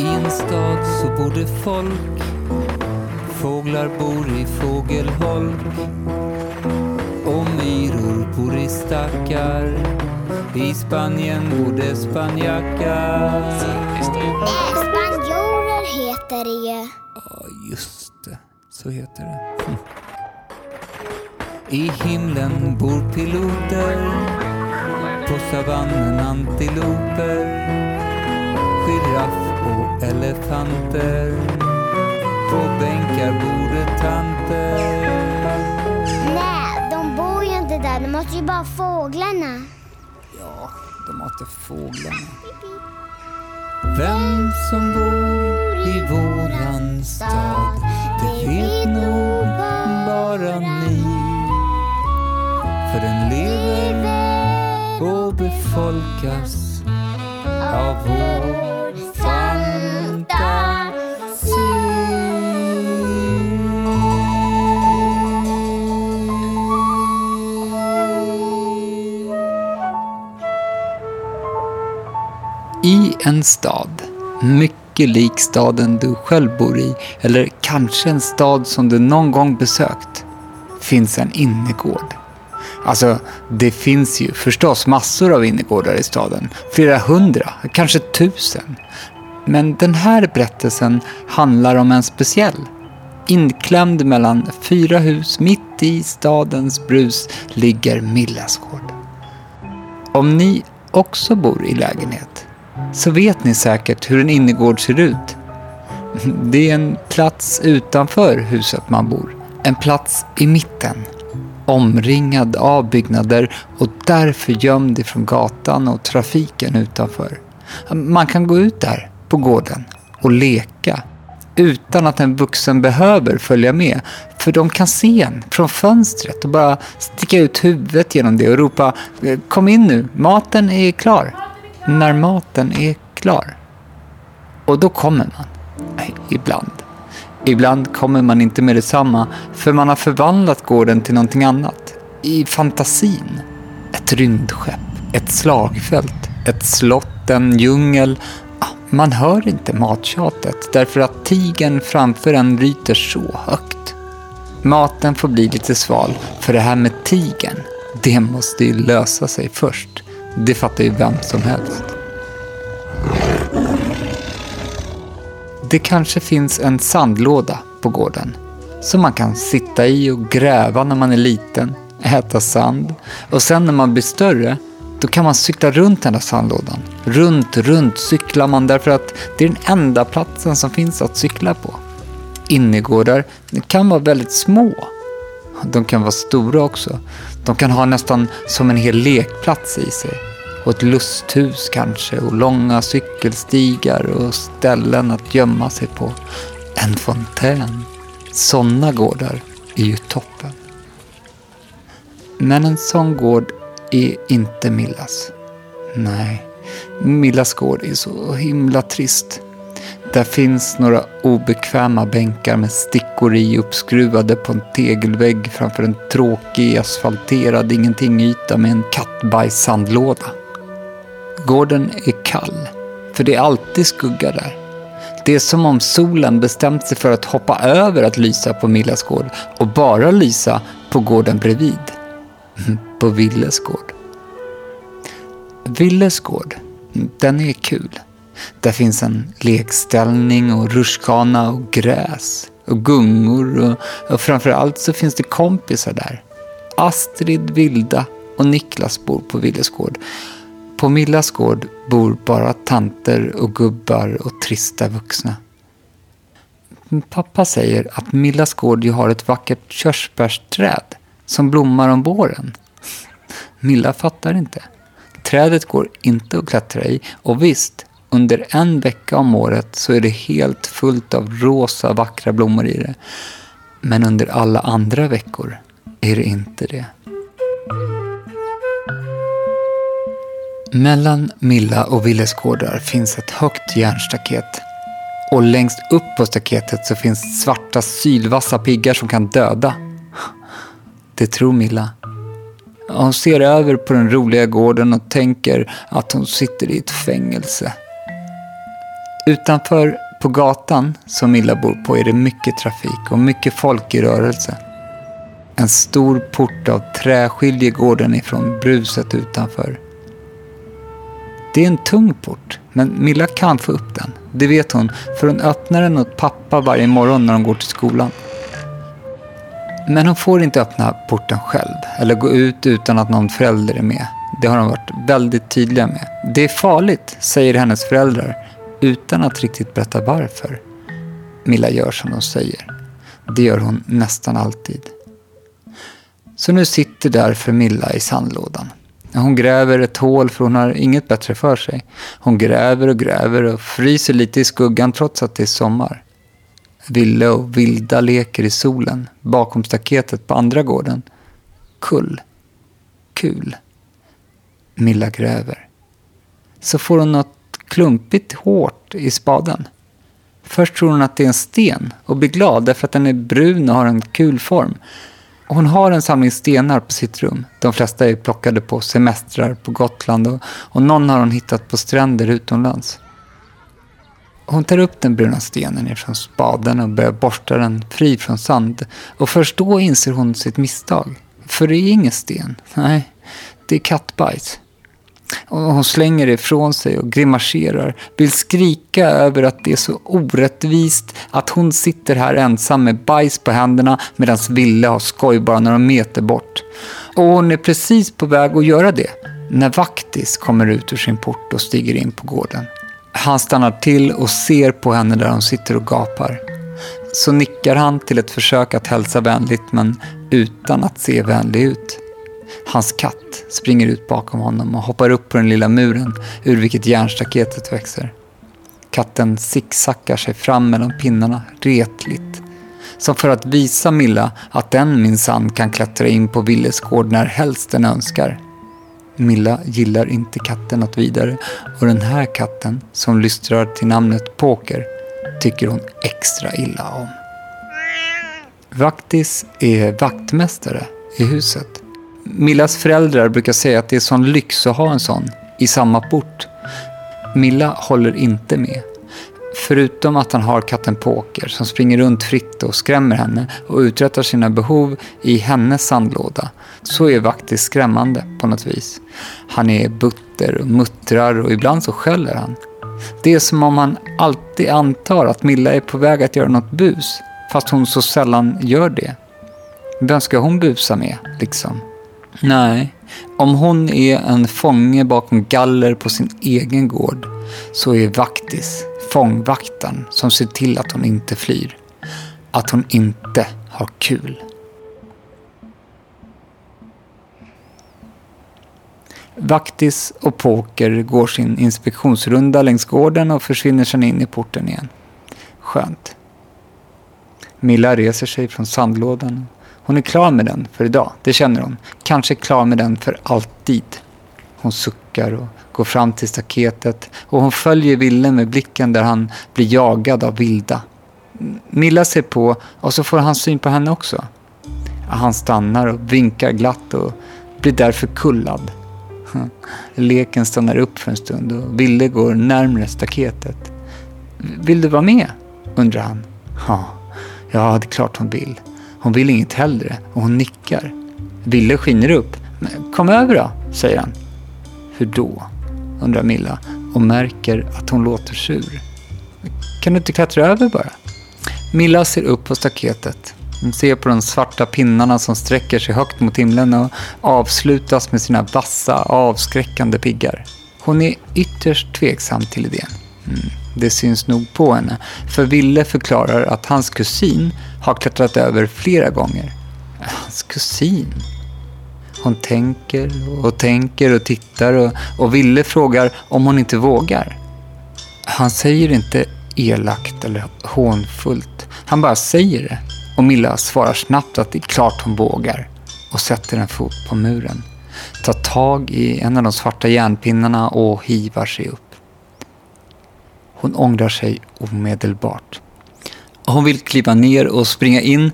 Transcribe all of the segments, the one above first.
I en stad så bor det folk Fåglar bor i fågelholk och myror bor i stackar I Spanien bor det spanjackar spanjorer heter det ju. Ja, just det. Så heter det. Hm. I himlen bor piloter På savannen antiloper Och elefanter På bänkar bor det tanter Nej, de bor ju inte där. De måste ju bara fåglarna. Ja, de hatar fåglarna. Vem som bor i våran stad, det vet nog bara ni. För den lever och befolkas av vår I en stad, mycket lik staden du själv bor i, eller kanske en stad som du någon gång besökt, finns en innergård. Alltså, det finns ju förstås massor av innergårdar i staden. Flera hundra, kanske tusen. Men den här berättelsen handlar om en speciell. Inklämd mellan fyra hus mitt i stadens brus ligger Millas gård. Om ni också bor i lägenhet så vet ni säkert hur en innergård ser ut. Det är en plats utanför huset man bor. En plats i mitten. Omringad av byggnader och därför gömd ifrån gatan och trafiken utanför. Man kan gå ut där på gården och leka utan att en vuxen behöver följa med. För de kan se en från fönstret och bara sticka ut huvudet genom det och ropa eh, Kom in nu, maten är klar. När maten är klar. Och då kommer man. Nej, ibland. Ibland kommer man inte med detsamma för man har förvandlat gården till någonting annat. I fantasin. Ett rymdskepp, ett slagfält, ett slott, en djungel. Ah, man hör inte mattjatet därför att tigern framför en ryter så högt. Maten får bli lite sval för det här med tigern, det måste ju lösa sig först. Det fattar ju vem som helst. Det kanske finns en sandlåda på gården som man kan sitta i och gräva när man är liten, äta sand och sen när man blir större då kan man cykla runt den där sandlådan. Runt, runt cyklar man därför att det är den enda platsen som finns att cykla på. Innergårdar kan vara väldigt små. De kan vara stora också. De kan ha nästan som en hel lekplats i sig. Och ett lusthus kanske och långa cykelstigar och ställen att gömma sig på. En fontän. Sådana gårdar är ju toppen. Men en sån gård är inte Millas. Nej, Millas gård är så himla trist. Där finns några obekväma bänkar med stickor i uppskruvade på en tegelvägg framför en tråkig asfalterad ingenting-yta med en kattbajssandlåda. Gården är kall, för det är alltid skugga där. Det är som om solen bestämt sig för att hoppa över att lysa på Millas gård och bara lysa på gården bredvid. På Villes gård. Villes gård, den är kul. Där finns en lekställning och rutschkana och gräs och gungor och, och framförallt så finns det kompisar där. Astrid, Vilda och Niklas bor på Villes gård. På Millas gård bor bara tanter och gubbar och trista vuxna. Pappa säger att Millas gård ju har ett vackert körsbärsträd som blommar om våren. Milla fattar inte. Trädet går inte att klättra i och visst, under en vecka om året så är det helt fullt av rosa vackra blommor i det. Men under alla andra veckor är det inte det. Mellan Milla och Willes gårdar finns ett högt järnstaket. Och längst upp på staketet så finns svarta sylvassa piggar som kan döda. Det tror Milla. Hon ser över på den roliga gården och tänker att hon sitter i ett fängelse. Utanför på gatan som Milla bor på är det mycket trafik och mycket folk i rörelse. En stor port av trä skiljer gården ifrån bruset utanför. Det är en tung port, men Milla kan få upp den. Det vet hon, för hon öppnar den åt pappa varje morgon när de går till skolan. Men hon får inte öppna porten själv eller gå ut utan att någon förälder är med. Det har de varit väldigt tydliga med. Det är farligt, säger hennes föräldrar utan att riktigt berätta varför. Milla gör som de säger. Det gör hon nästan alltid. Så nu sitter därför Milla i sandlådan. Hon gräver ett hål för hon har inget bättre för sig. Hon gräver och gräver och fryser lite i skuggan trots att det är sommar. Ville och Vilda leker i solen bakom staketet på andra gården. Kull. Kul. Milla gräver. Så får hon något klumpigt hårt i spaden. Först tror hon att det är en sten och blir glad därför att den är brun och har en kul form. Hon har en samling stenar på sitt rum. De flesta är plockade på semestrar på Gotland och, och någon har hon hittat på stränder utomlands. Hon tar upp den bruna stenen ifrån spaden och börjar borsta den fri från sand. Och först då inser hon sitt misstag. För det är ingen sten. Nej, det är kattbajs. Hon slänger det ifrån sig och grimaserar. Vill skrika över att det är så orättvist att hon sitter här ensam med bajs på händerna medan Ville har skoj bara några meter bort. Och hon är precis på väg att göra det när Vaktis kommer ut ur sin port och stiger in på gården. Han stannar till och ser på henne där hon sitter och gapar. Så nickar han till ett försök att hälsa vänligt men utan att se vänlig ut. Hans katt springer ut bakom honom och hoppar upp på den lilla muren ur vilket järnstaketet växer. Katten sicksackar sig fram mellan pinnarna retligt. Som för att visa Milla att den minsann kan klättra in på Willes gård när helst den önskar. Milla gillar inte katten något vidare och den här katten, som lystrar till namnet Poker, tycker hon extra illa om. Vaktis är vaktmästare i huset. Millas föräldrar brukar säga att det är sån lyx att ha en sån i samma port. Milla håller inte med. Förutom att han har katten Poker som springer runt fritt och skrämmer henne och uträttar sina behov i hennes sandlåda så är Vaktis skrämmande på något vis. Han är butter och muttrar och ibland så skäller han. Det är som om han alltid antar att Milla är på väg att göra något bus fast hon så sällan gör det. Vem ska hon busa med, liksom? Nej, om hon är en fånge bakom galler på sin egen gård så är Vaktis fångvaktaren som ser till att hon inte flyr. Att hon inte har kul. Vaktis och Poker går sin inspektionsrunda längs gården och försvinner sedan in i porten igen. Skönt. Milla reser sig från sandlådan. Hon är klar med den för idag, det känner hon. Kanske klar med den för alltid. Hon suckar och går fram till staketet och hon följer Ville med blicken där han blir jagad av vilda. Milla ser på och så får han syn på henne också. Han stannar och vinkar glatt och blir därför kullad. Leken stannar upp för en stund och Ville går närmre staketet. Vill du vara med? undrar han. Ja, ja, det är klart hon vill. Hon vill inget hellre och hon nickar. Ville skiner upp. Kom över då, säger han. Hur då? undrar Milla och märker att hon låter sur. Kan du inte klättra över bara? Milla ser upp på staketet. Hon ser på de svarta pinnarna som sträcker sig högt mot himlen och avslutas med sina vassa, avskräckande piggar. Hon är ytterst tveksam till idén. Mm, det syns nog på henne, för Ville förklarar att hans kusin har klättrat över flera gånger. Hans kusin? Hon tänker och tänker och tittar och, och Ville frågar om hon inte vågar. Han säger inte elakt eller hånfullt. Han bara säger det. Och Milla svarar snabbt att det är klart hon vågar och sätter en fot på muren. Tar tag i en av de svarta järnpinnarna och hivar sig upp. Hon ångrar sig omedelbart. Hon vill kliva ner och springa in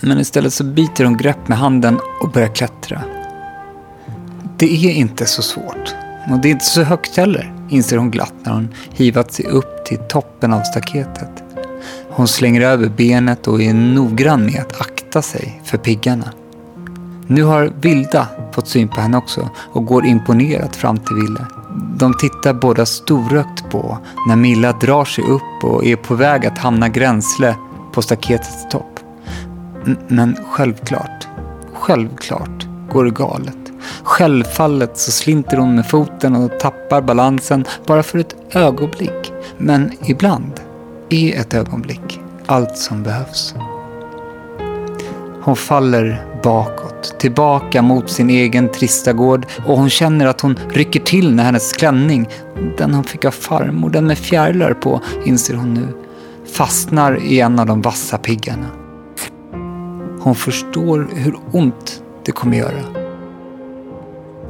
men istället så biter hon grepp med handen och börjar klättra. Det är inte så svårt. Och det är inte så högt heller, inser hon glatt när hon hivat sig upp till toppen av staketet. Hon slänger över benet och är noggrann med att akta sig för piggarna. Nu har Vilda fått syn på henne också och går imponerat fram till Ville. De tittar båda storögt på när Milla drar sig upp och är på väg att hamna gränsle på staketets topp. Men självklart, självklart går det galet. Självfallet så slinter hon med foten och tappar balansen bara för ett ögonblick. Men ibland är ett ögonblick allt som behövs. Hon faller bakåt, tillbaka mot sin egen trista gård och hon känner att hon rycker till när hennes klänning, den hon fick av farmor, den med fjärilar på, inser hon nu, fastnar i en av de vassa piggarna. Hon förstår hur ont det kommer göra.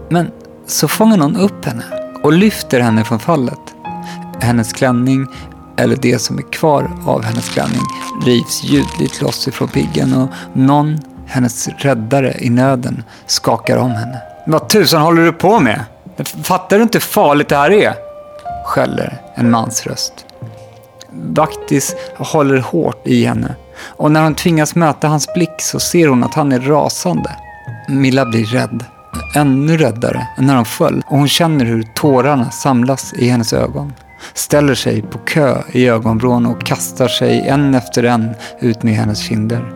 Men så fångar någon upp henne och lyfter henne från fallet. Hennes klänning, eller det som är kvar av hennes klänning, rivs ljudligt loss ifrån piggen och någon, hennes räddare i nöden, skakar om henne. Vad tusan håller du på med? Fattar du inte hur farligt det här är? Skäller en mans röst. Vaktis håller hårt i henne och när hon tvingas möta hans blick så ser hon att han är rasande. Milla blir rädd. Ännu räddare än när hon föll och hon känner hur tårarna samlas i hennes ögon. Ställer sig på kö i ögonvrån och kastar sig en efter en ut med hennes kinder.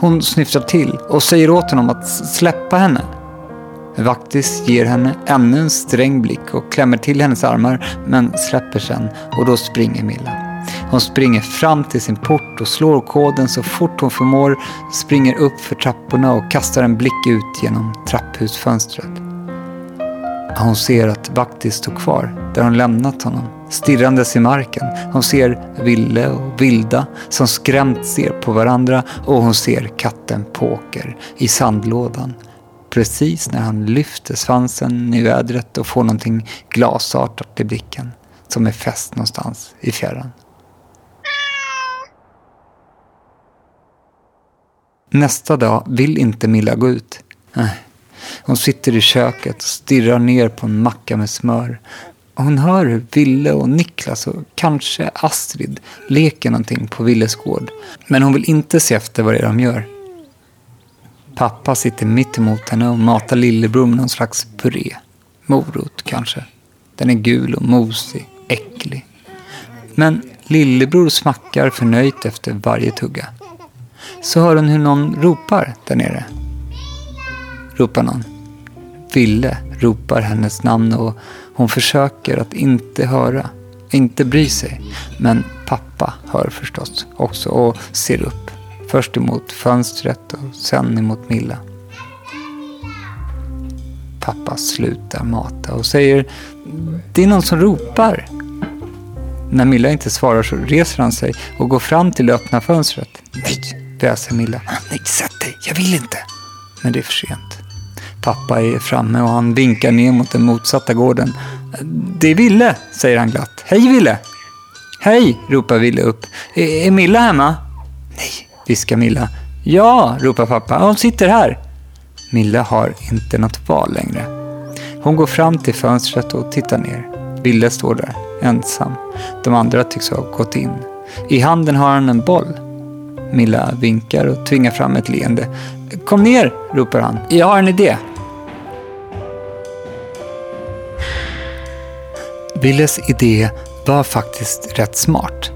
Hon snyftar till och säger åt honom att släppa henne. Vaktis ger henne ännu en sträng blick och klämmer till hennes armar men släpper sen och då springer Milla. Hon springer fram till sin port och slår koden så fort hon förmår, springer upp för trapporna och kastar en blick ut genom trapphusfönstret. Hon ser att Vaktis står kvar där hon lämnat honom, stirrandes i marken. Hon ser Ville och Vilda som skrämt ser på varandra och hon ser katten Poker i sandlådan. Precis när han lyfter svansen i vädret och får någonting glasartat i blicken som är fäst någonstans i fjärran. Nästa dag vill inte Milla gå ut. Hon sitter i köket och stirrar ner på en macka med smör. Hon hör hur Ville och Niklas och kanske Astrid leker någonting på Villes gård. Men hon vill inte se efter vad det är de gör. Pappa sitter mitt emot henne och matar lillebror med någon slags puré. Morot kanske. Den är gul och mosig, äcklig. Men lillebror smackar förnöjt efter varje tugga. Så hör hon hur någon ropar där nere. Ropar någon. Ville ropar hennes namn och hon försöker att inte höra, inte bry sig. Men pappa hör förstås också och ser upp. Först emot fönstret och sen emot Milla. Pappa slutar mata och säger Det är någon som ropar. När Milla inte svarar så reser han sig och går fram till det öppna fönstret. Nej, väser Milla. Nej, sätt dig, jag vill inte. Men det är för sent. Pappa är framme och han vinkar ner mot den motsatta gården. Det är Ville, säger han glatt. Hej Ville! Hej, ropar Ville upp. Är, är Milla hemma? Nej, viskar Milla. Ja, ropar pappa. Hon sitter här. Milla har inte något val längre. Hon går fram till fönstret och tittar ner. Ville står där, ensam. De andra tycks ha gått in. I handen har han en boll. Milla vinkar och tvingar fram ett leende. Kom ner, ropar han. Jag har en idé. Willes idé var faktiskt rätt smart.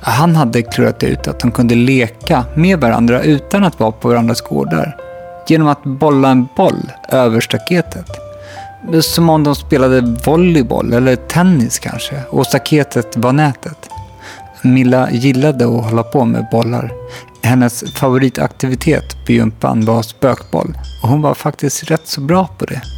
Han hade klurat ut att de kunde leka med varandra utan att vara på varandras gårdar. Genom att bolla en boll över staketet. Som om de spelade volleyboll eller tennis kanske och staketet var nätet. Milla gillade att hålla på med bollar. Hennes favoritaktivitet på gympan var spökboll och hon var faktiskt rätt så bra på det.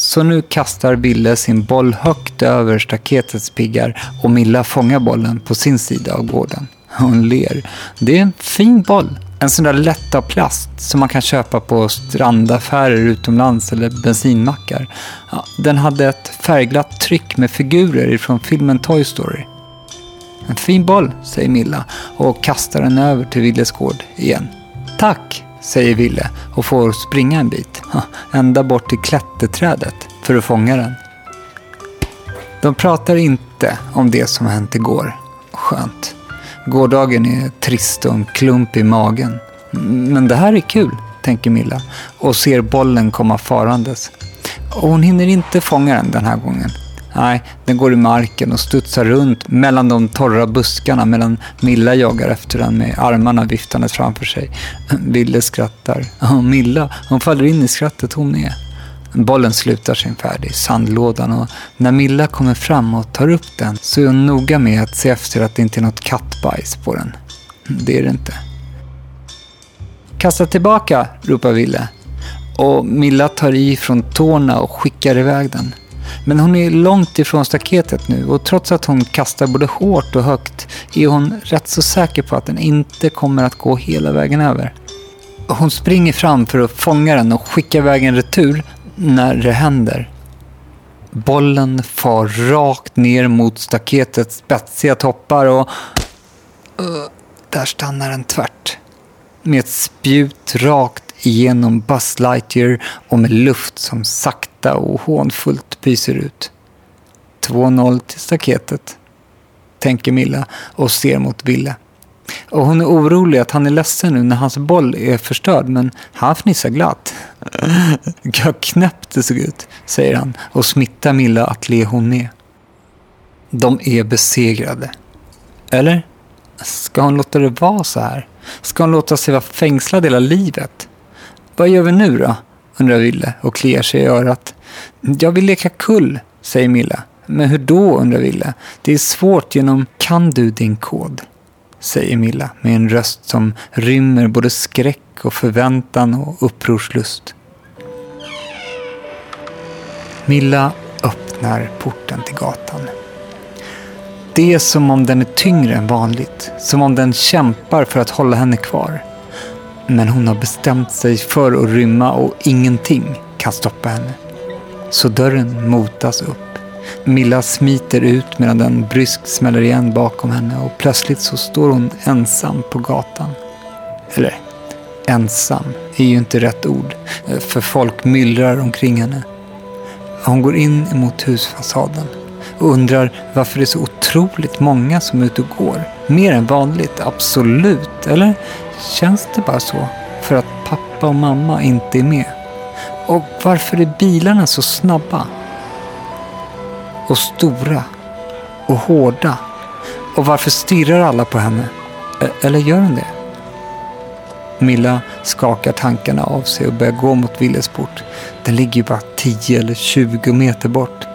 Så nu kastar Ville sin boll högt över staketets piggar och Milla fångar bollen på sin sida av gården. Hon ler. Det är en fin boll. En sån där lätt av plast som man kan köpa på strandaffärer utomlands eller bensinmackar. Ja, den hade ett färgglatt tryck med figurer ifrån filmen Toy Story. En fin boll, säger Milla och kastar den över till Villes gård igen. Tack, säger Ville och får springa en bit. Ända bort till klätterträdet för att fånga den. De pratar inte om det som hänt igår. Skönt. Gårdagen är trist och en klump i magen. Men det här är kul, tänker Milla och ser bollen komma farandes. Och hon hinner inte fånga den den här gången. Nej, den går i marken och studsar runt mellan de torra buskarna medan Milla jagar efter den med armarna viftandes framför sig. Ville skrattar. Och Milla, hon faller in i skrattet hon är. Bollen slutar sin färd i sandlådan och när Milla kommer fram och tar upp den så är hon noga med att se efter att det inte är något kattbajs på den. Det är det inte. Kasta tillbaka, ropar Ville. Och Milla tar i från tårna och skickar iväg den. Men hon är långt ifrån staketet nu och trots att hon kastar både hårt och högt är hon rätt så säker på att den inte kommer att gå hela vägen över. Hon springer fram för att fånga den och skicka iväg en retur när det händer. Bollen far rakt ner mot staketets spetsiga toppar och... Uh, där stannar den tvärt. Med ett spjut rakt igenom Buzz Lightyear och med luft som sakta och hånfullt pyser ut. 2-0 till staketet, tänker Milla och ser mot Ville. Och hon är orolig att han är ledsen nu när hans boll är förstörd, men han fnissar glatt. Vad knäppt det såg ut, säger han och smittar Milla att le hon med. De är besegrade. Eller? Ska hon låta det vara så här? Ska hon låta sig vara fängslad hela livet? Vad gör vi nu då? undrar Ville och kliar sig i örat. Jag vill leka kull, säger Milla. Men hur då, undrar Ville. Det är svårt genom Kan du din kod? säger Milla med en röst som rymmer både skräck och förväntan och upprorslust. Milla öppnar porten till gatan. Det är som om den är tyngre än vanligt. Som om den kämpar för att hålla henne kvar. Men hon har bestämt sig för att rymma och ingenting kan stoppa henne. Så dörren motas upp. Milla smiter ut medan den bryskt smäller igen bakom henne och plötsligt så står hon ensam på gatan. Eller, ensam är ju inte rätt ord, för folk myllrar omkring henne. Hon går in mot husfasaden och undrar varför det är så otroligt många som är ute och går. Mer än vanligt, absolut. Eller känns det bara så? För att pappa och mamma inte är med. Och varför är bilarna så snabba? Och stora. Och hårda. Och varför stirrar alla på henne? E- eller gör hon det? Milla skakar tankarna av sig och börjar gå mot Willes port. Den ligger ju bara 10 eller 20 meter bort.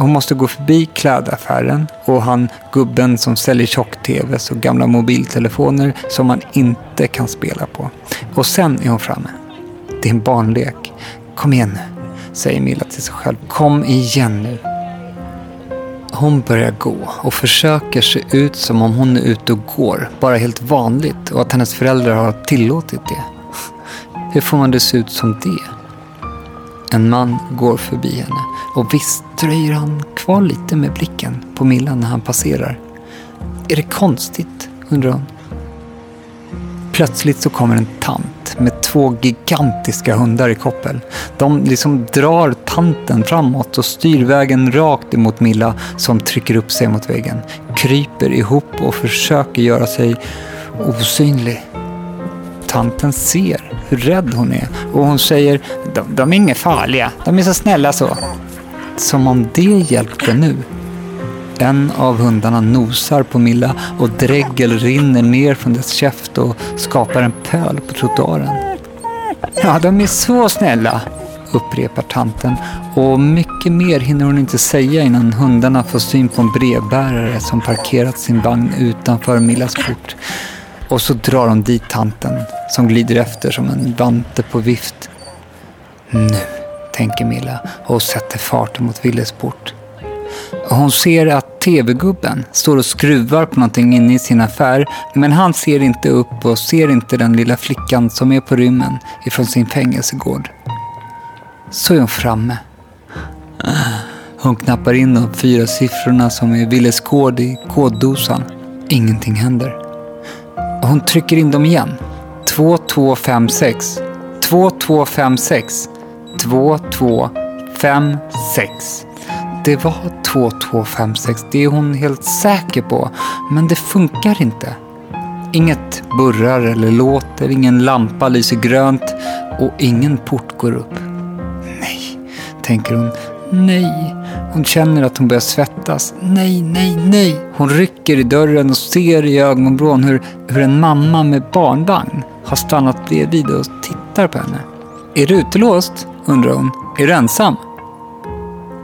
Hon måste gå förbi klädaffären och han gubben som säljer tjock-tvs och gamla mobiltelefoner som man inte kan spela på. Och sen är hon framme. Det är en barnlek. Kom igen nu, säger Milla till sig själv. Kom igen nu. Hon börjar gå och försöker se ut som om hon är ute och går, bara helt vanligt och att hennes föräldrar har tillåtit det. Hur får man det se ut som det? En man går förbi henne och visst dröjer han kvar lite med blicken på Milla när han passerar. Är det konstigt? undrar hon. Plötsligt så kommer en tant med två gigantiska hundar i koppel. De liksom drar tanten framåt och styr vägen rakt emot Milla som trycker upp sig mot väggen. Kryper ihop och försöker göra sig osynlig. Tanten ser hur rädd hon är och hon säger de, de är inget farliga, de är så snälla så. Som om det hjälpte nu. En av hundarna nosar på Milla och dregel rinner ner från dess käft och skapar en pöl på trottoaren. Ja, de är så snälla, upprepar tanten och mycket mer hinner hon inte säga innan hundarna får syn på en brevbärare som parkerat sin vagn utanför Millas port. Och så drar hon dit tanten som glider efter som en vante på vift. Nu, tänker Milla och sätter farten mot Willes port. Hon ser att tv-gubben står och skruvar på någonting inne i sin affär men han ser inte upp och ser inte den lilla flickan som är på rymmen ifrån sin fängelsegård. Så är hon framme. Hon knappar in de fyra siffrorna som är Willes kod i koddosan. Ingenting händer. Hon trycker in dem igen. 2256. 2256. 2256. Det var 2256, det är hon helt säker på. Men det funkar inte. Inget burrar eller låter, ingen lampa lyser grönt och ingen port går upp. Nej, tänker hon. Nej. Hon känner att hon börjar svettas. Nej, nej, nej. Hon rycker i dörren och ser i ögonvrån hur, hur en mamma med barnvagn har stannat bredvid och tittar på henne. Är du utelåst? undrar hon. Är du ensam?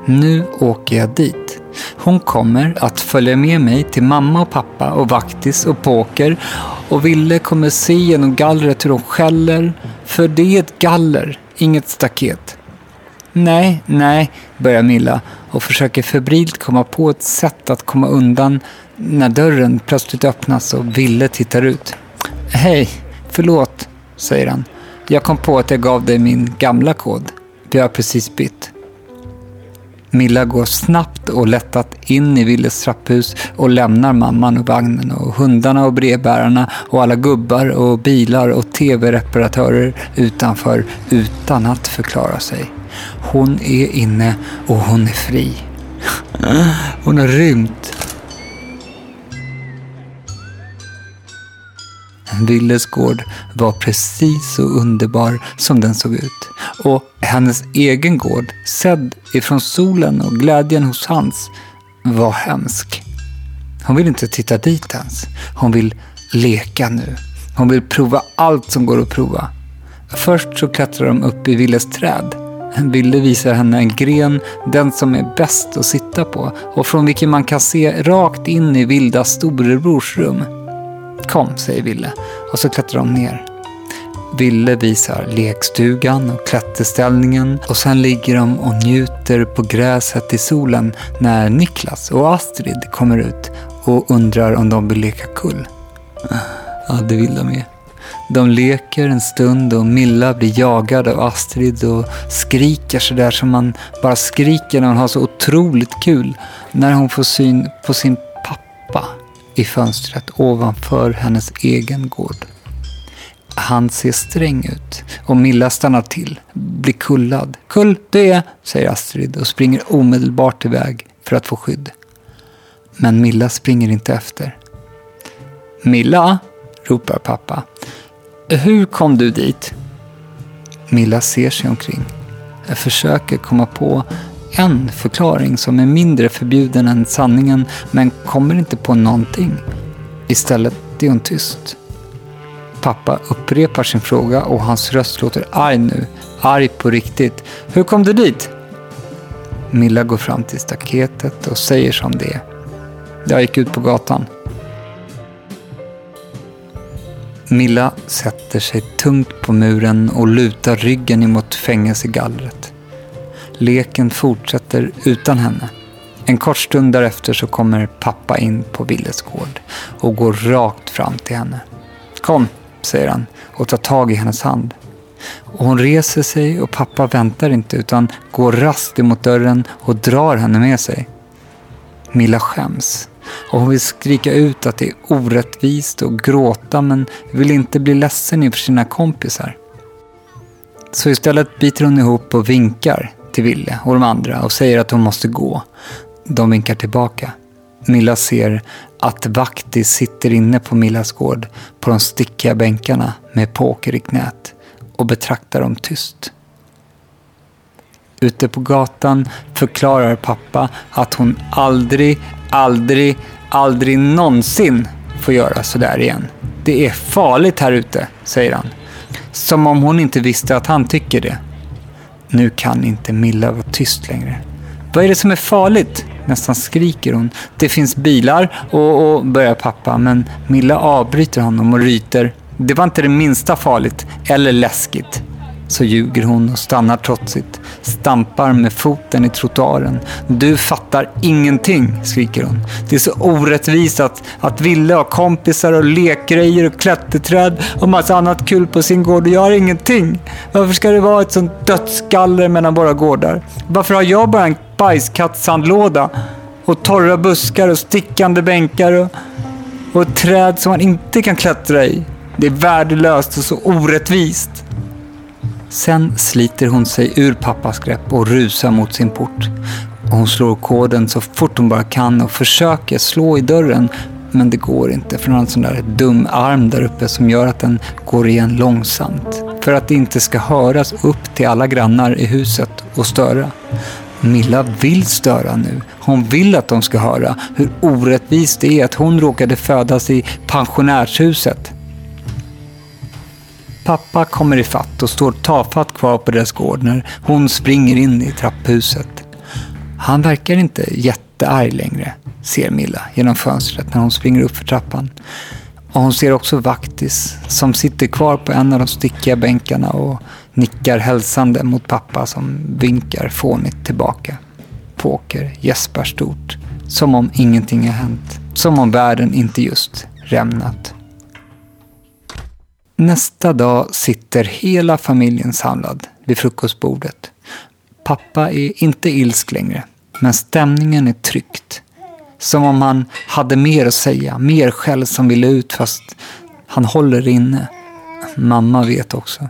Nu åker jag dit. Hon kommer att följa med mig till mamma och pappa och vaktis och poker och Ville kommer se genom gallret hur de skäller. För det är ett galler, inget staket. Nej, nej, börjar Milla och försöker febrilt komma på ett sätt att komma undan när dörren plötsligt öppnas och Ville tittar ut. Hej, förlåt, säger han. Jag kom på att jag gav dig min gamla kod. Vi har precis bytt. Milla går snabbt och lättat in i Willes trapphus och lämnar mamman och vagnen och hundarna och brevbärarna och alla gubbar och bilar och tv-reparatörer utanför utan att förklara sig. Hon är inne och hon är fri. Hon har rymt. Willes gård var precis så underbar som den såg ut. Och hennes egen gård, sedd ifrån solen och glädjen hos Hans, var hemsk. Hon vill inte titta dit ens. Hon vill leka nu. Hon vill prova allt som går att prova. Först så klättrar de upp i Willes träd. Ville visar henne en gren, den som är bäst att sitta på och från vilken man kan se rakt in i Vilda storebrors rum. Kom, säger Ville och så klättrar de ner. Ville visar lekstugan och klätterställningen och sen ligger de och njuter på gräset i solen när Niklas och Astrid kommer ut och undrar om de vill leka kull. Ja, det vill de ju. De leker en stund och Milla blir jagad av Astrid och skriker sådär som man bara skriker när man har så otroligt kul när hon får syn på sin pappa i fönstret ovanför hennes egen gård. Han ser sträng ut och Milla stannar till, blir kullad. Kull, du är, säger Astrid och springer omedelbart iväg för att få skydd. Men Milla springer inte efter. Milla, ropar pappa. Hur kom du dit? Milla ser sig omkring. Jag försöker komma på en förklaring som är mindre förbjuden än sanningen men kommer inte på någonting. Istället är hon tyst. Pappa upprepar sin fråga och hans röst låter arg nu. Arg på riktigt. Hur kom du dit? Milla går fram till staketet och säger som det. Jag gick ut på gatan. Milla sätter sig tungt på muren och lutar ryggen emot fängelsegallret. Leken fortsätter utan henne. En kort stund därefter så kommer pappa in på Willes gård och går rakt fram till henne. Kom, säger han och tar tag i hennes hand. Och hon reser sig och pappa väntar inte utan går raskt emot dörren och drar henne med sig. Milla skäms och hon vill skrika ut att det är orättvist och gråta men vill inte bli ledsen inför sina kompisar. Så istället biter hon ihop och vinkar till Ville och de andra och säger att hon måste gå. De vinkar tillbaka. Milla ser att Vaktis sitter inne på Millas gård på de stickiga bänkarna med poker i knät och betraktar dem tyst. Ute på gatan förklarar pappa att hon aldrig, aldrig, aldrig någonsin få göra sådär igen. Det är farligt här ute, säger han. Som om hon inte visste att han tycker det. Nu kan inte Milla vara tyst längre. Vad är det som är farligt? Nästan skriker hon. Det finns bilar och, och börjar pappa, men Milla avbryter honom och ryter. Det var inte det minsta farligt eller läskigt. Så ljuger hon och stannar trotsigt, stampar med foten i trottoaren. Du fattar ingenting, skriker hon. Det är så orättvist att, att Ville har kompisar och lekgrejer och klätterträd och massa annat kul på sin gård och jag har ingenting. Varför ska det vara ett sånt dödskaller mellan våra gårdar? Varför har jag bara en bajskattsandlåda och torra buskar och stickande bänkar och, och ett träd som man inte kan klättra i? Det är värdelöst och så orättvist. Sen sliter hon sig ur pappas grepp och rusar mot sin port. Och hon slår koden så fort hon bara kan och försöker slå i dörren. Men det går inte för hon har en sån där dum arm där uppe som gör att den går igen långsamt. För att det inte ska höras upp till alla grannar i huset och störa. Milla vill störa nu. Hon vill att de ska höra hur orättvist det är att hon råkade födas i pensionärshuset. Pappa kommer i fatt och står tafatt kvar på deras gård när hon springer in i trapphuset. Han verkar inte jättearg längre, ser Milla genom fönstret när hon springer upp för trappan. Och hon ser också Vaktis som sitter kvar på en av de stickiga bänkarna och nickar hälsande mot pappa som vinkar fånigt tillbaka. Poker gäspar stort, som om ingenting har hänt. Som om världen inte just rämnat. Nästa dag sitter hela familjen samlad vid frukostbordet. Pappa är inte ilsk längre, men stämningen är tryckt. Som om han hade mer att säga, mer skäll som ville ut fast han håller inne. Mamma vet också.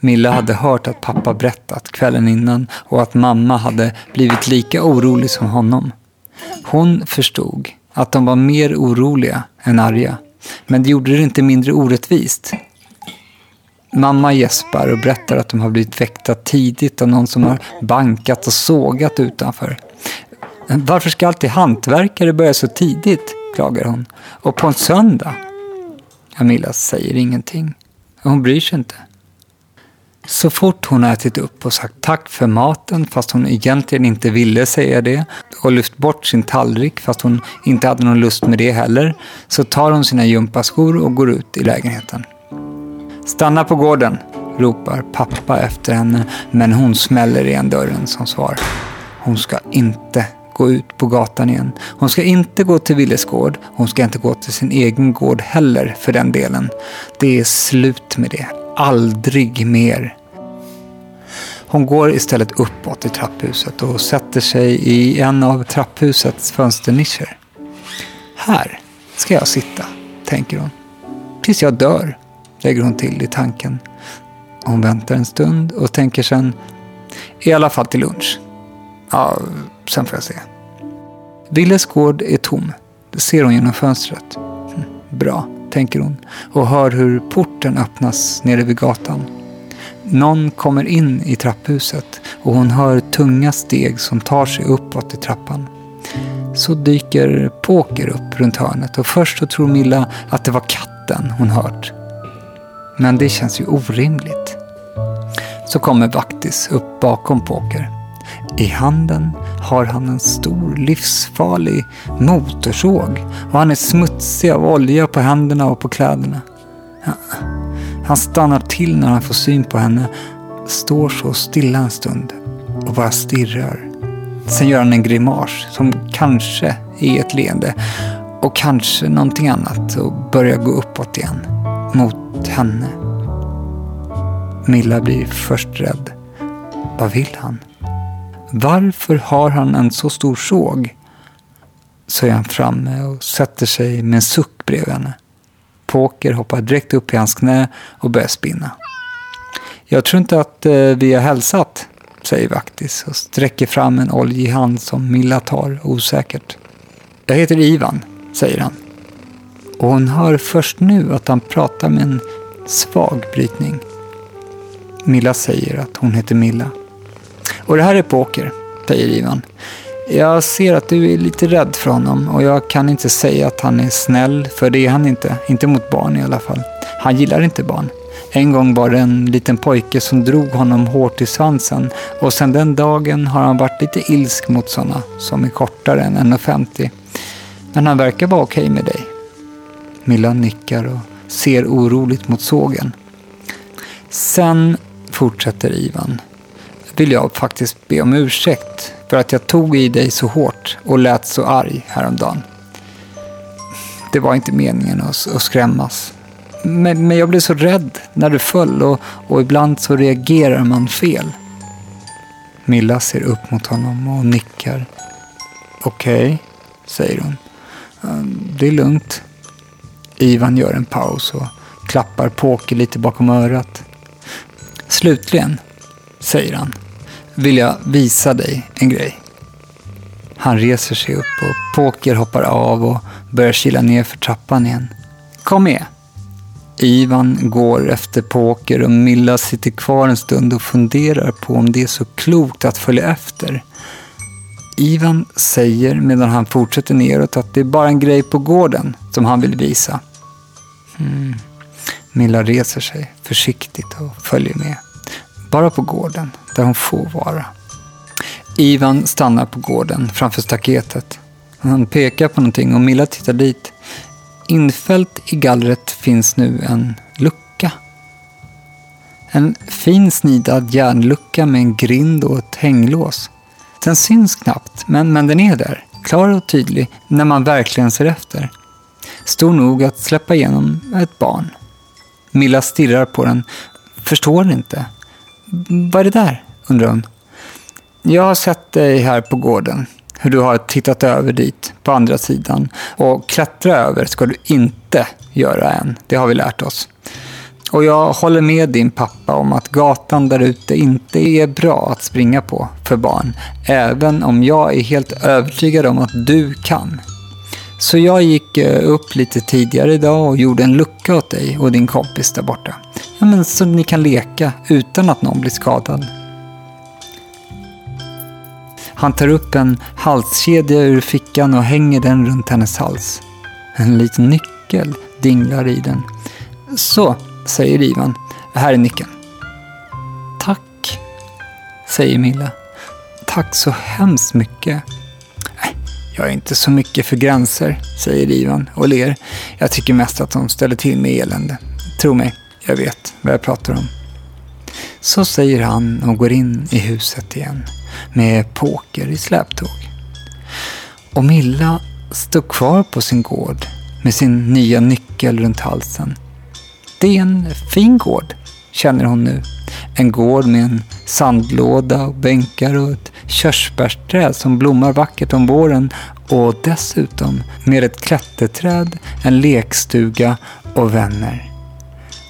Milla hade hört att pappa berättat kvällen innan och att mamma hade blivit lika orolig som honom. Hon förstod att de var mer oroliga än arga. Men det gjorde det inte mindre orättvist. Mamma gäspar och berättar att de har blivit väckta tidigt av någon som har bankat och sågat utanför. Varför ska alltid hantverkare börja så tidigt? klagar hon. Och på en söndag? Camilla säger ingenting. Hon bryr sig inte. Så fort hon ätit upp och sagt tack för maten fast hon egentligen inte ville säga det och lyft bort sin tallrik fast hon inte hade någon lust med det heller så tar hon sina gympaskor och går ut i lägenheten. Stanna på gården, ropar pappa efter henne men hon smäller igen dörren som svar. Hon ska inte gå ut på gatan igen. Hon ska inte gå till Willes gård. Hon ska inte gå till sin egen gård heller för den delen. Det är slut med det. Aldrig mer. Hon går istället uppåt i trapphuset och sätter sig i en av trapphusets fönsternischer. Här ska jag sitta, tänker hon. Tills jag dör, lägger hon till i tanken. Hon väntar en stund och tänker sen, i alla fall till lunch. Ja, sen får jag se. Willes gård är tom. Det ser hon genom fönstret. Hm, bra, tänker hon och hör hur porten öppnas nere vid gatan. Någon kommer in i trapphuset och hon hör tunga steg som tar sig uppåt i trappan. Så dyker Poker upp runt hörnet och först så tror Milla att det var katten hon hört. Men det känns ju orimligt. Så kommer Vaktis upp bakom Poker. I handen har han en stor livsfarlig motorsåg och han är smutsig av olja på händerna och på kläderna. Han stannar till när han får syn på henne, står så stilla en stund och bara stirrar. Sen gör han en grimas som kanske är ett leende och kanske någonting annat och börjar gå uppåt igen, mot henne. Milla blir först rädd. Vad vill han? Varför har han en så stor såg? Så är han framme och sätter sig med en suck bredvid henne. Poker hoppar direkt upp i hans knä och börjar spinna. Jag tror inte att eh, vi har hälsat, säger Vaktis och sträcker fram en oljig hand som Milla tar osäkert. Jag heter Ivan, säger han. Och hon hör först nu att han pratar med en svag brytning. Milla säger att hon heter Milla. Och det här är Poker, säger Ivan. Jag ser att du är lite rädd för honom och jag kan inte säga att han är snäll, för det är han inte. Inte mot barn i alla fall. Han gillar inte barn. En gång var det en liten pojke som drog honom hårt i svansen och sedan den dagen har han varit lite ilsk mot sådana som är kortare än 1,50. Men han verkar vara okej okay med dig. Milla nickar och ser oroligt mot sågen. Sen, fortsätter Ivan, vill jag faktiskt be om ursäkt för att jag tog i dig så hårt och lät så arg häromdagen. Det var inte meningen att, att skrämmas. Men, men, jag blev så rädd när du föll och, och ibland så reagerar man fel. Milla ser upp mot honom och nickar. Okej, okay, säger hon. Ehm, det är lugnt. Ivan gör en paus och klappar Poker lite bakom örat. Slutligen, säger han, vill jag visa dig en grej. Han reser sig upp och Poker hoppar av och börjar kila ner för trappan igen. Kom med! Ivan går efter Poker och Milla sitter kvar en stund och funderar på om det är så klokt att följa efter. Ivan säger medan han fortsätter neråt att det är bara en grej på gården som han vill visa. Mm. Milla reser sig försiktigt och följer med. Bara på gården, där hon får vara. Ivan stannar på gården framför staketet. Han pekar på någonting och Milla tittar dit. Infällt i gallret finns nu en lucka. En fin snidad järnlucka med en grind och ett hänglås. Den syns knappt, men, men den är där. Klar och tydlig när man verkligen ser efter. Stor nog att släppa igenom ett barn. Milla stirrar på den, förstår inte. Vad är det där? undrar hon. Jag har sett dig här på gården. Hur du har tittat över dit, på andra sidan. Och klättra över ska du inte göra än. Det har vi lärt oss. Och jag håller med din pappa om att gatan där ute inte är bra att springa på för barn. Även om jag är helt övertygad om att du kan. Så jag gick eh, upp lite tidigare idag och gjorde en lucka åt dig och din kompis där borta. Ja, men så ni kan leka utan att någon blir skadad. Han tar upp en halskedja ur fickan och hänger den runt hennes hals. En liten nyckel dinglar i den. Så, säger Ivan. Här är nyckeln. Tack, säger Milla. Tack så hemskt mycket. Jag är inte så mycket för gränser, säger Ivan och ler. Jag tycker mest att de ställer till med elände. Tro mig, jag vet vad jag pratar om. Så säger han och går in i huset igen med poker i släptåg. Och Milla står kvar på sin gård med sin nya nyckel runt halsen. Det är en fin gård, känner hon nu. En gård med en sandlåda och bänkar och ett körsbärsträd som blommar vackert om våren och dessutom med ett klätterträd, en lekstuga och vänner.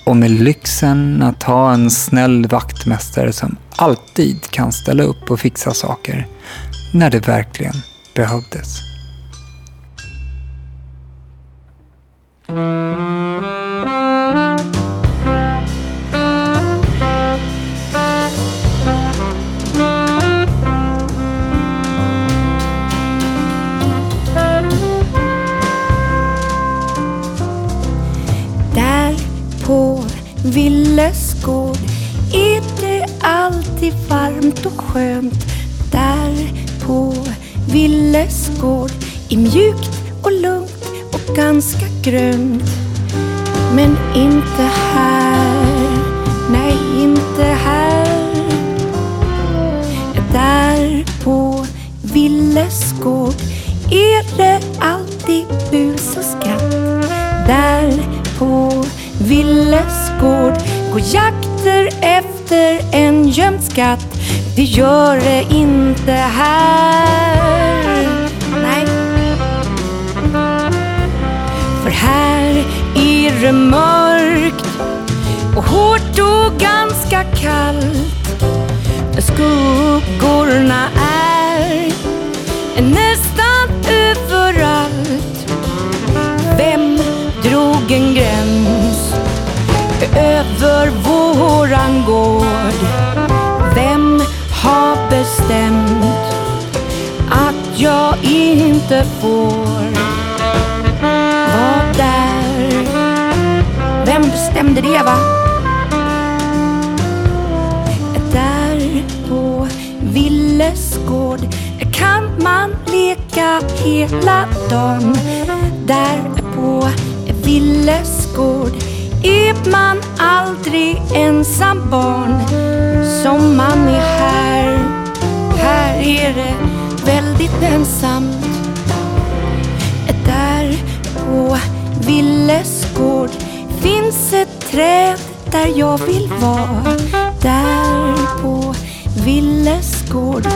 Och med lyxen att ha en snäll vaktmästare som alltid kan ställa upp och fixa saker när det verkligen behövdes. På Villes gård är det alltid varmt och skönt. Där på Villes gård är mjukt och lugnt och ganska grönt. Men inte här, nej inte här. Där på Villes gård är det alltid bus och skratt. Där på Villes gård går jakter efter en gömd skatt. Det gör det inte här. Nej. För här är det mörkt och hårt och ganska kallt. Skuggorna är våran gård? Vem har bestämt att jag inte får vara där? Vem bestämde det va? Där på Villes gård kan man leka hela dagen. Där på Villes gård är man aldrig ensam barn. Som man är här, här är det väldigt ensamt. Där på Villes gård finns ett träd där jag vill vara. Där på Villes gård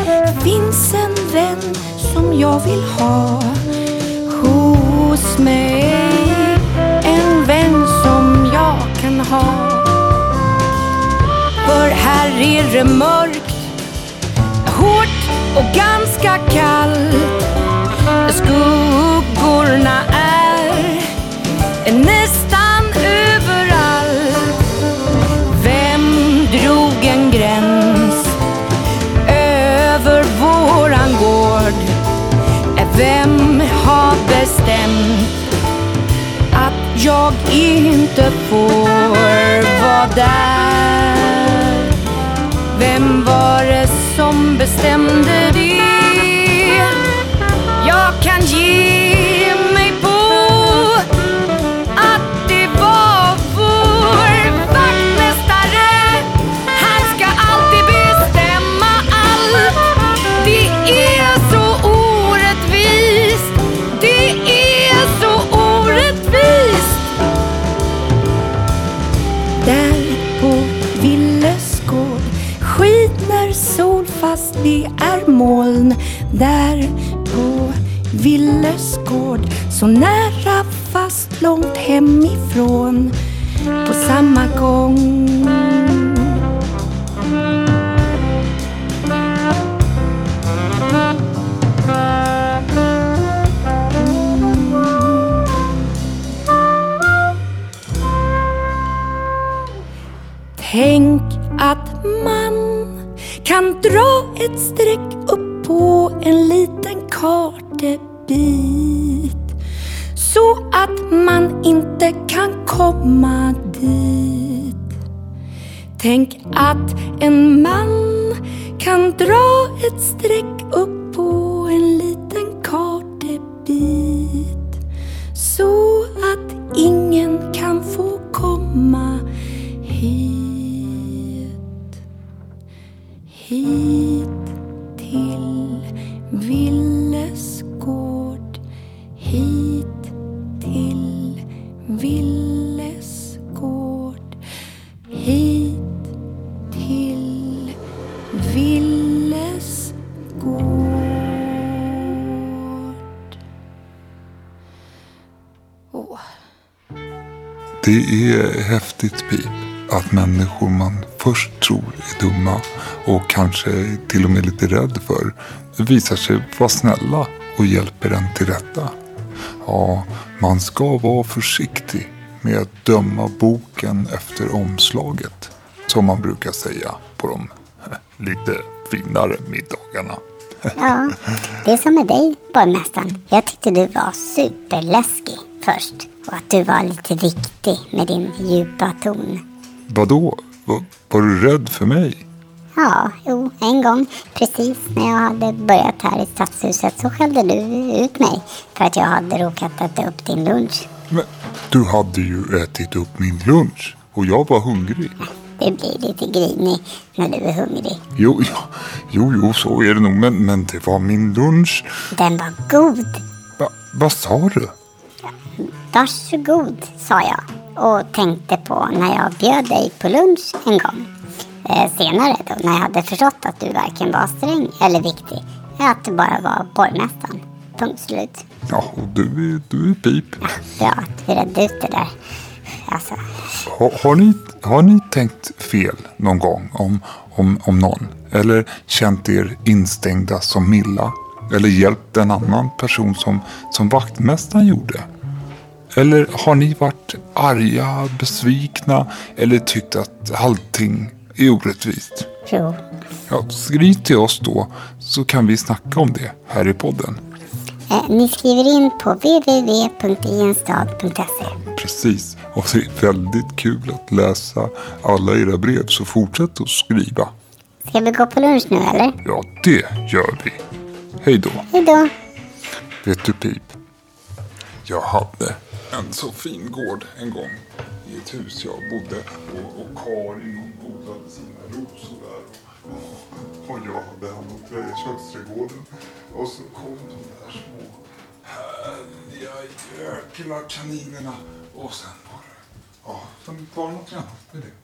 finns en vän som jag vill ha hos mig. Här är det mörkt, hårt och ganska kallt. Skuggorna är nästan överallt. Vem drog en gräns över våran gård? Vem har bestämt att jag inte får vara där? Vem var det som bestämde det? Över moln. Där på Villes gård så nära fast långt hemifrån på samma gång. Tänk att man kan dra ett streck på en liten kartebit så att man inte kan komma dit. Tänk att en man kan dra ett streck upp på en liten kartebit så att ingen kan få komma Det är häftigt Pip att människor man först tror är dumma och kanske till och med lite rädd för visar sig vara snälla och hjälper en till rätta. Ja, man ska vara försiktig med att döma boken efter omslaget. Som man brukar säga på de lite finare middagarna. Ja, det är som med dig, borgmästaren. Jag tyckte du var superläskig först. Och att du var lite riktig med din djupa ton. Vadå? Var, var du rädd för mig? Ja, jo, en gång precis när jag hade börjat här i stadshuset så skällde du ut mig för att jag hade råkat äta upp din lunch. Men du hade ju ätit upp min lunch och jag var hungrig. Du blir lite grinig när du är hungrig. Jo, ja, jo, jo, så är det nog. Men, men det var min lunch. Den var god. Va, vad sa du? Varsågod, sa jag och tänkte på när jag bjöd dig på lunch en gång. Eh, senare då, när jag hade förstått att du varken var sträng eller viktig. Att du bara var borgmästaren. Punkt slut. Ja, och du är, du är pip. Ja, bra att vi redde ut det där. Alltså, Ha, har, ni, har ni tänkt fel någon gång om, om, om någon? Eller känt er instängda som Milla? Eller hjälpt en annan person som, som vaktmästaren gjorde? Eller har ni varit arga, besvikna eller tyckt att allting är orättvist? jo. Ja, skriv till oss då så kan vi snacka om det här i podden. Eh, ni skriver in på www.ienstad.se. Precis. Och det är väldigt kul att läsa alla era brev så fortsätt att skriva. Ska vi gå på lunch nu eller? Ja, det gör vi. Hej då. Hej då. Vet du Pip? Jag hade en så fin gård en gång i ett hus jag bodde och, och Karin hon odlade sina rosor där och, och jag hade hand om köksträdgården och så kom de där små härliga jäkla kaninerna och sen var det, ja, sen var det något annat med det.